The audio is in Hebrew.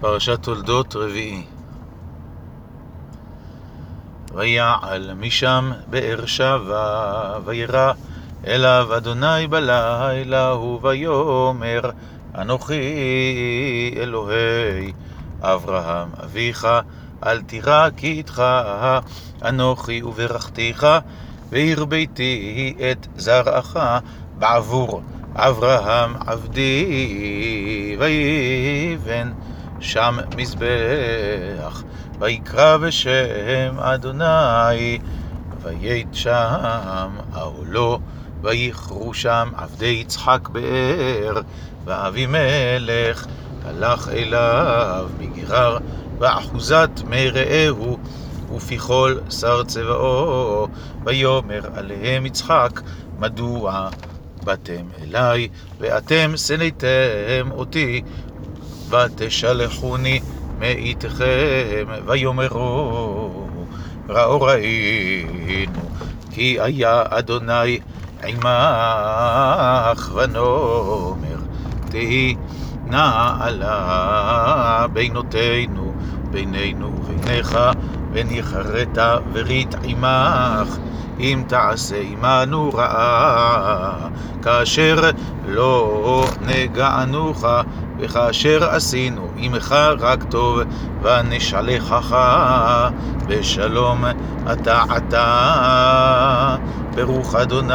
פרשת תולדות רביעי. ויעל משם באר שבע, וירא אליו אדוני בלילה, ויאמר אנוכי אלוהי אברהם אביך, אל תירא כי איתך אנוכי וברכתיך, והרביתי את זרעך בעבור אברהם עבדי, ויבן שם מזבח, ויקרא בשם אדוני, ויית שם אהלו, ויכרו שם עבדי יצחק באר, ואבימלך הלך אליו מגרר, ואחוזת מי רעהו, ופיכול שר צבאו, ויאמר עליהם יצחק, מדוע באתם אליי, ואתם שנאתם אותי, ותשלחוני מאיתכם, ויאמרו ראו ראינו, כי היה אדוני עמך, ונאמר תהי נעלה בינותינו, בינינו וביניך, וניחרת ורית עמך, אם תעשה עמנו רעה, כאשר לא נגענוך, וכאשר עשינו עמך רק טוב, ונשלחך בשלום אתה עתה, ברוך אדוני.